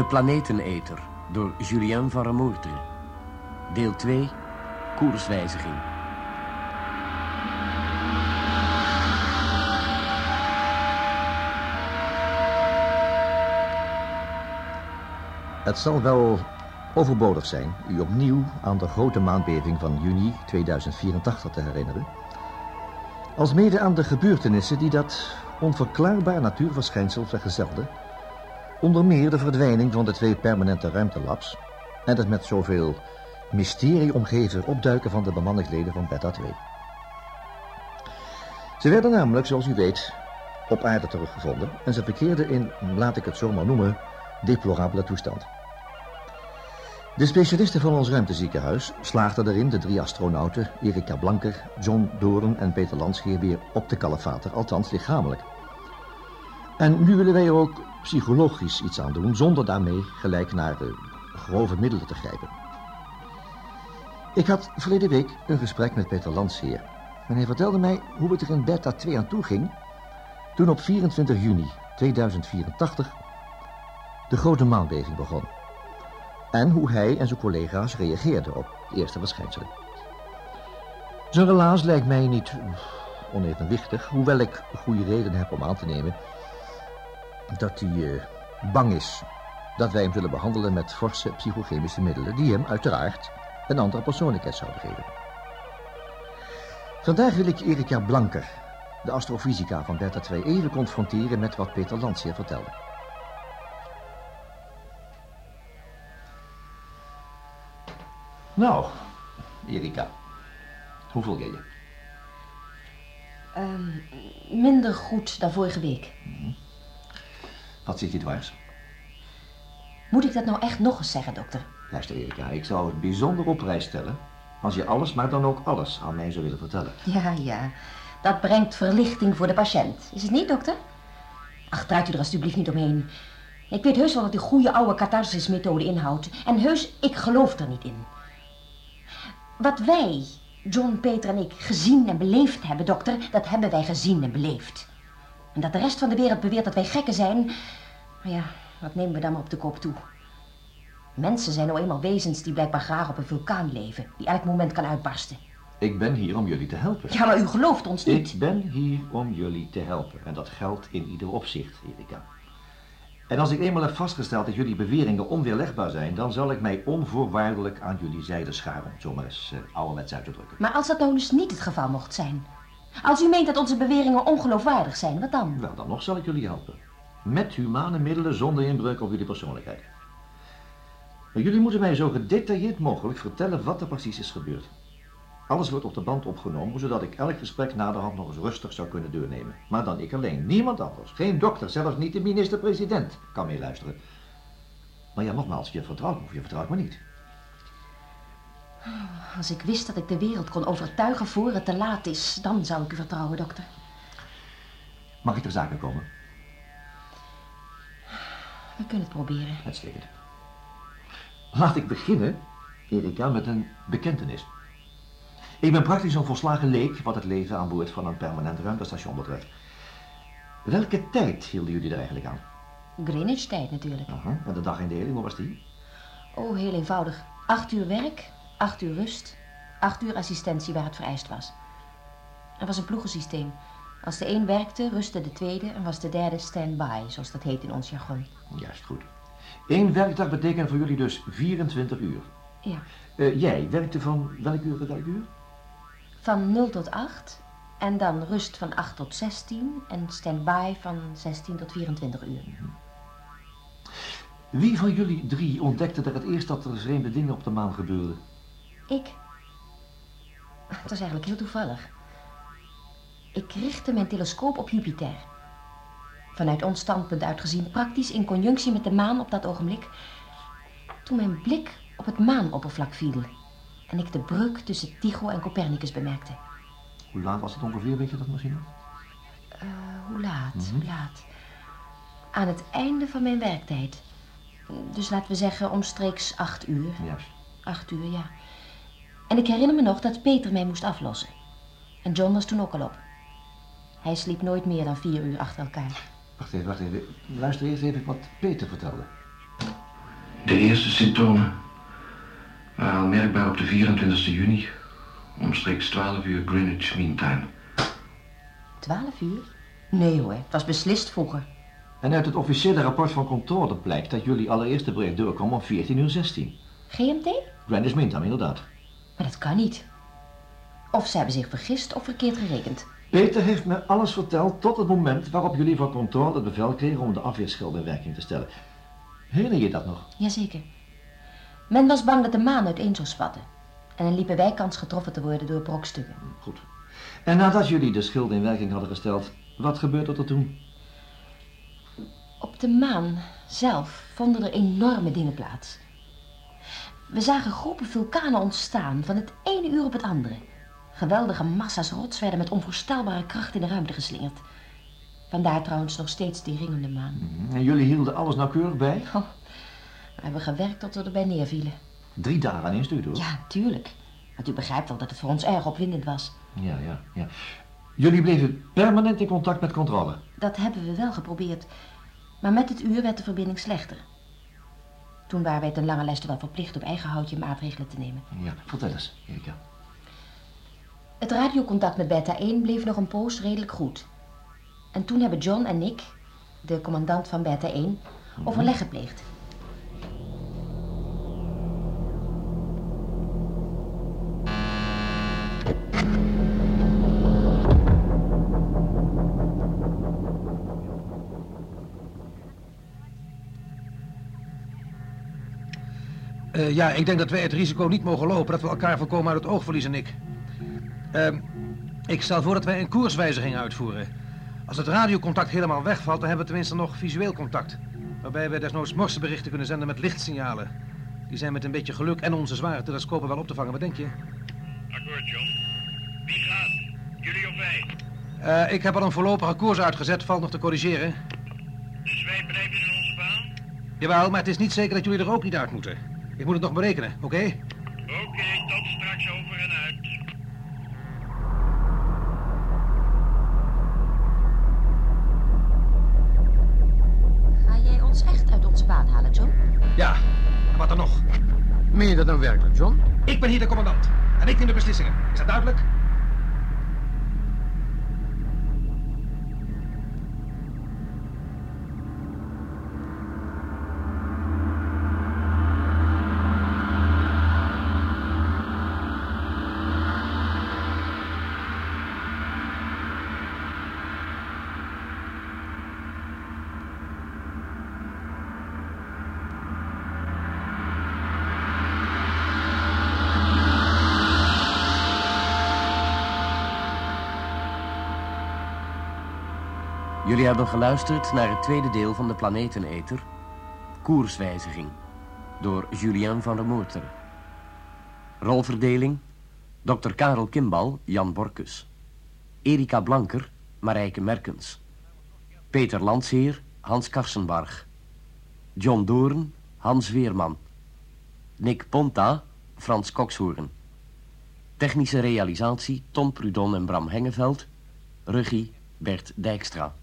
De Planeteneter door Julien van Remoerte. Deel 2, koerswijziging. Het zal wel overbodig zijn u opnieuw aan de grote maanbeving van juni 2084 te herinneren. Als mede aan de gebeurtenissen die dat onverklaarbaar natuurverschijnsel vergezelden. Onder meer de verdwijning van de twee permanente ruimtelabs en het met zoveel mysterie omgeven opduiken van de bemanningsleden van Beta 2. Ze werden namelijk, zoals u weet, op aarde teruggevonden en ze verkeerden in, laat ik het zo maar noemen, deplorabele toestand. De specialisten van ons ruimteziekenhuis slaagden erin de drie astronauten, Erika Blanker, John Doren en Peter Landsheer weer op te kalevaten, althans lichamelijk. En nu willen wij er ook psychologisch iets aan doen, zonder daarmee gelijk naar de grove middelen te grijpen. Ik had verleden week een gesprek met Peter Landsheer. En hij vertelde mij hoe het er in Beta 2 aan toe ging... toen op 24 juni 2084 de grote maanbeving begon. En hoe hij en zijn collega's reageerden op de eerste verschijnselen. Zijn relaas lijkt mij niet onevenwichtig, hoewel ik goede reden heb om aan te nemen dat hij uh, bang is dat wij hem zullen behandelen met forse psychochemische middelen die hem uiteraard een andere persoonlijkheid zouden geven. Vandaag wil ik Erika Blanker, de astrofysica van Beta 2, even confronteren met wat Peter Landsheer vertelde. Nou, Erika, hoe voel je je? Um, minder goed dan vorige week. Hmm. Wat zit je dwars? Moet ik dat nou echt nog eens zeggen, dokter? Luister, Erika, ik zou het bijzonder op prijs stellen... als je alles, maar dan ook alles, aan mij zou willen vertellen. Ja, ja. Dat brengt verlichting voor de patiënt. Is het niet, dokter? Ach, draait u er alstublieft niet omheen. Ik weet heus wel wat die goede oude catharsismethode inhoudt. En heus, ik geloof er niet in. Wat wij, John, Peter en ik, gezien en beleefd hebben, dokter... dat hebben wij gezien en beleefd. En dat de rest van de wereld beweert dat wij gekken zijn... Maar ja, wat nemen we dan maar op de kop toe? Mensen zijn nou eenmaal wezens die blijkbaar graag op een vulkaan leven... die elk moment kan uitbarsten. Ik ben hier om jullie te helpen. Ja, maar u gelooft ons niet. Ik ben hier om jullie te helpen. En dat geldt in ieder opzicht, Erika. En als ik eenmaal heb vastgesteld dat jullie beweringen onweerlegbaar zijn... dan zal ik mij onvoorwaardelijk aan jullie zijde scharen... om maar eens uh, ouderwets uit te drukken. Maar als dat nou dus niet het geval mocht zijn... Als u meent dat onze beweringen ongeloofwaardig zijn, wat dan? Wel, dan nog zal ik jullie helpen. Met humane middelen zonder inbreuk op jullie persoonlijkheid. Maar jullie moeten mij zo gedetailleerd mogelijk vertellen wat er precies is gebeurd. Alles wordt op de band opgenomen, zodat ik elk gesprek naderhand nog eens rustig zou kunnen doornemen. Maar dan ik alleen, niemand anders. Geen dokter, zelfs niet de minister-president kan meeluisteren. Maar ja, nogmaals, je vertrouwt me of je vertrouwt me niet. Als ik wist dat ik de wereld kon overtuigen voor het te laat is, dan zou ik u vertrouwen, dokter. Mag ik ter zake komen? We kunnen het proberen. Uitstekend. Laat ik beginnen, Erika, met een bekentenis. Ik ben praktisch een volslagen leek wat het leven aan boord van een permanent ruimtestation betreft. Welke tijd hielden jullie er eigenlijk aan? Greenwich-tijd natuurlijk. Aha. En de dagindeling, hoe was die? Oh, heel eenvoudig. Acht uur werk, acht uur rust, acht uur assistentie waar het vereist was. Er was een ploegensysteem. Als de een werkte, rustte de tweede en was de derde stand-by, zoals dat heet in ons jargon. Juist goed. Eén werkdag betekent voor jullie dus 24 uur. Ja. Uh, jij werkte van welk uur tot welk uur? Van 0 tot 8 en dan rust van 8 tot 16 en stand-by van 16 tot 24 uur. Wie van jullie drie ontdekte er het eerst dat er vreemde dingen op de maan gebeurden? Ik. Het was eigenlijk heel toevallig. Ik richtte mijn telescoop op Jupiter. Vanuit ons standpunt uitgezien praktisch in conjunctie met de maan op dat ogenblik. Toen mijn blik op het maanoppervlak viel. En ik de breuk tussen Tycho en Copernicus bemerkte. Hoe laat was het ongeveer, weet je dat misschien? Uh, hoe laat, mm -hmm. hoe laat? Aan het einde van mijn werktijd. Dus laten we zeggen omstreeks acht uur. Juist. Acht uur, ja. En ik herinner me nog dat Peter mij moest aflossen. En John was toen ook al op. Hij sliep nooit meer dan vier uur achter elkaar. Wacht even, wacht even. Luister eerst even wat Peter vertelde. De eerste symptomen waren al merkbaar op de 24 juni, omstreeks 12 uur Greenwich Mean Time. 12 uur? Nee hoor, het was beslist vroeger. En uit het officiële rapport van controle blijkt dat jullie allereerste bericht doorkwam om 14 uur 16. GMT? Greenwich Mean Time, inderdaad. Maar dat kan niet. Of ze hebben zich vergist of verkeerd gerekend. Peter heeft me alles verteld tot het moment waarop jullie van controle het bevel kregen om de afweerschilder in werking te stellen. Herinner je dat nog? Jazeker. Men was bang dat de maan uiteen zou spatten. En dan liepen wij kans getroffen te worden door brokstukken. Goed. En nadat jullie de schild in werking hadden gesteld, wat gebeurde er toen? Op de maan zelf vonden er enorme dingen plaats. We zagen groepen vulkanen ontstaan van het ene uur op het andere. Geweldige massa's rots werden met onvoorstelbare kracht in de ruimte geslingerd. Vandaar trouwens nog steeds die ringende maan. Mhm. En jullie hielden alles nauwkeurig bij? Oh, we hebben gewerkt tot we erbij neervielen. Drie dagen aan één stuk, hoor. Ja, tuurlijk. Want u begrijpt wel dat het voor ons erg opwindend was. Ja, ja, ja. Jullie bleven permanent in contact met controle. Dat hebben we wel geprobeerd. Maar met het uur werd de verbinding slechter. Toen waren wij ten lange leste wel verplicht op eigen houtje maatregelen te nemen. Ja, vertel eens, Erika. Het radiocontact met Beta 1 bleef nog een poos redelijk goed. En toen hebben John en ik, de commandant van Beta 1, overleg gepleegd. Eh, ja, ik denk dat wij het risico niet mogen lopen dat we elkaar volkomen uit het oog verliezen, Nick. Ehm, ik stel voor dat wij een koerswijziging uitvoeren. Als het radiocontact helemaal wegvalt, dan hebben we tenminste nog visueel contact. Waarbij we desnoods morsenberichten kunnen zenden met lichtsignalen. Die zijn met een beetje geluk en onze zware telescopen wel op te vangen. Wat denk je? Akkoord, John. Wie gaat? Jullie of wij? Eh, ik heb al een voorlopige koers uitgezet, valt nog te corrigeren. Dus wij blijven in onze baan? Jawel, maar het is niet zeker dat jullie er ook niet uit moeten. Ik moet het nog berekenen, oké? Oké, straks over en uit. Ga jij ons echt uit onze baan halen, John? Ja, en wat dan nog? Meen je dat nou werkelijk, John? Ik ben hier de commandant. En ik neem de beslissingen. Is dat duidelijk? Jullie hebben geluisterd naar het tweede deel van de Planeteneter, Koerswijziging, door Julien van der Moerter. Rolverdeling, Dr. Karel Kimbal, Jan Borkus. Erika Blanker, Marijke Merkens. Peter Landsheer, Hans Karsenbarg. John Doorn, Hans Weerman. Nick Ponta, Frans Kokshoorn. Technische realisatie, Tom Prudon en Bram Hengeveld. Regie, Bert Dijkstra.